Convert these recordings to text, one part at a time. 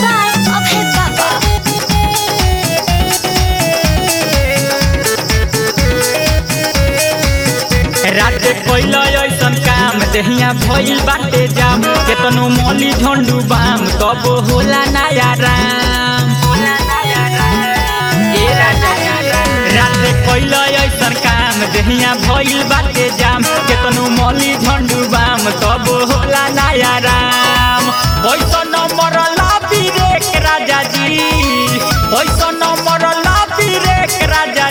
by Abhay Baba. राते ऐसन काम देहिया भइल बाटे जाम। केतनो मौली झंडू बाम तब होला नया राम? ऐसन काम देहिया भइल बाटे झंडू बाम तब होला नया राम ऐसन मरला बीरेक राजा जी ऐसन मरला बीरेक राजा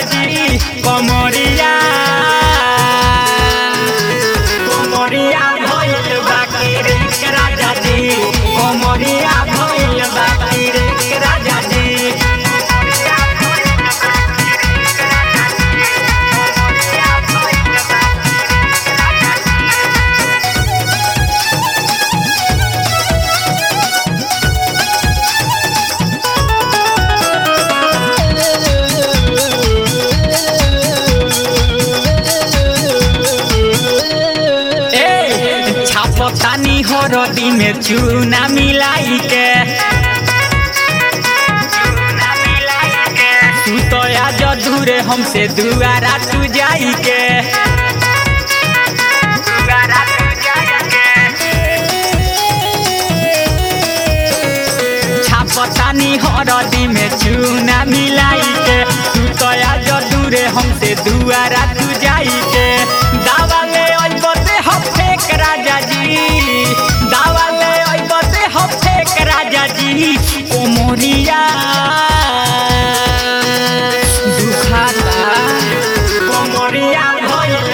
छापतानी में चूना मिलाई के दूरे हमसे दुआरा तू जाई के छापतानी हरदी में चूना मोरिया दुखाता कोमरिया भइल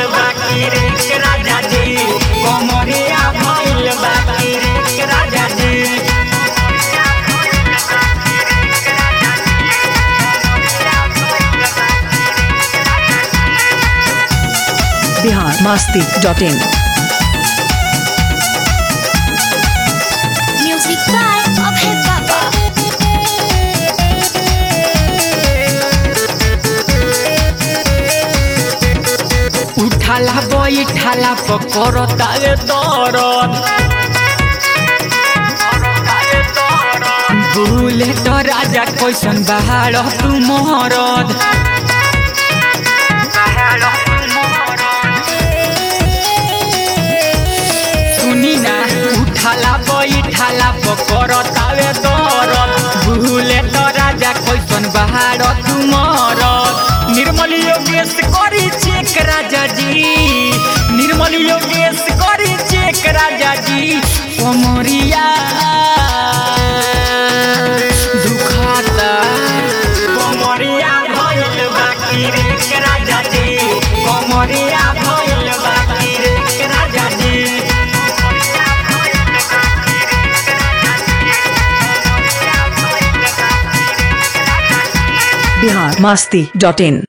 उठाला बैठाला पकड़ता रे दरद बुलेट राजा कैसन बहाड़ तू मरद सुनी ना उठाला बैठाला पकड़ता रे दरद बुलेट राजा कैसन बहाड़ तू राजा जी कोमरिया दुखाता। कोमरिया भइल बाकी रे राजा जी। कोमरिया भइल बाकी रे राजा जी। Bihar masti.in.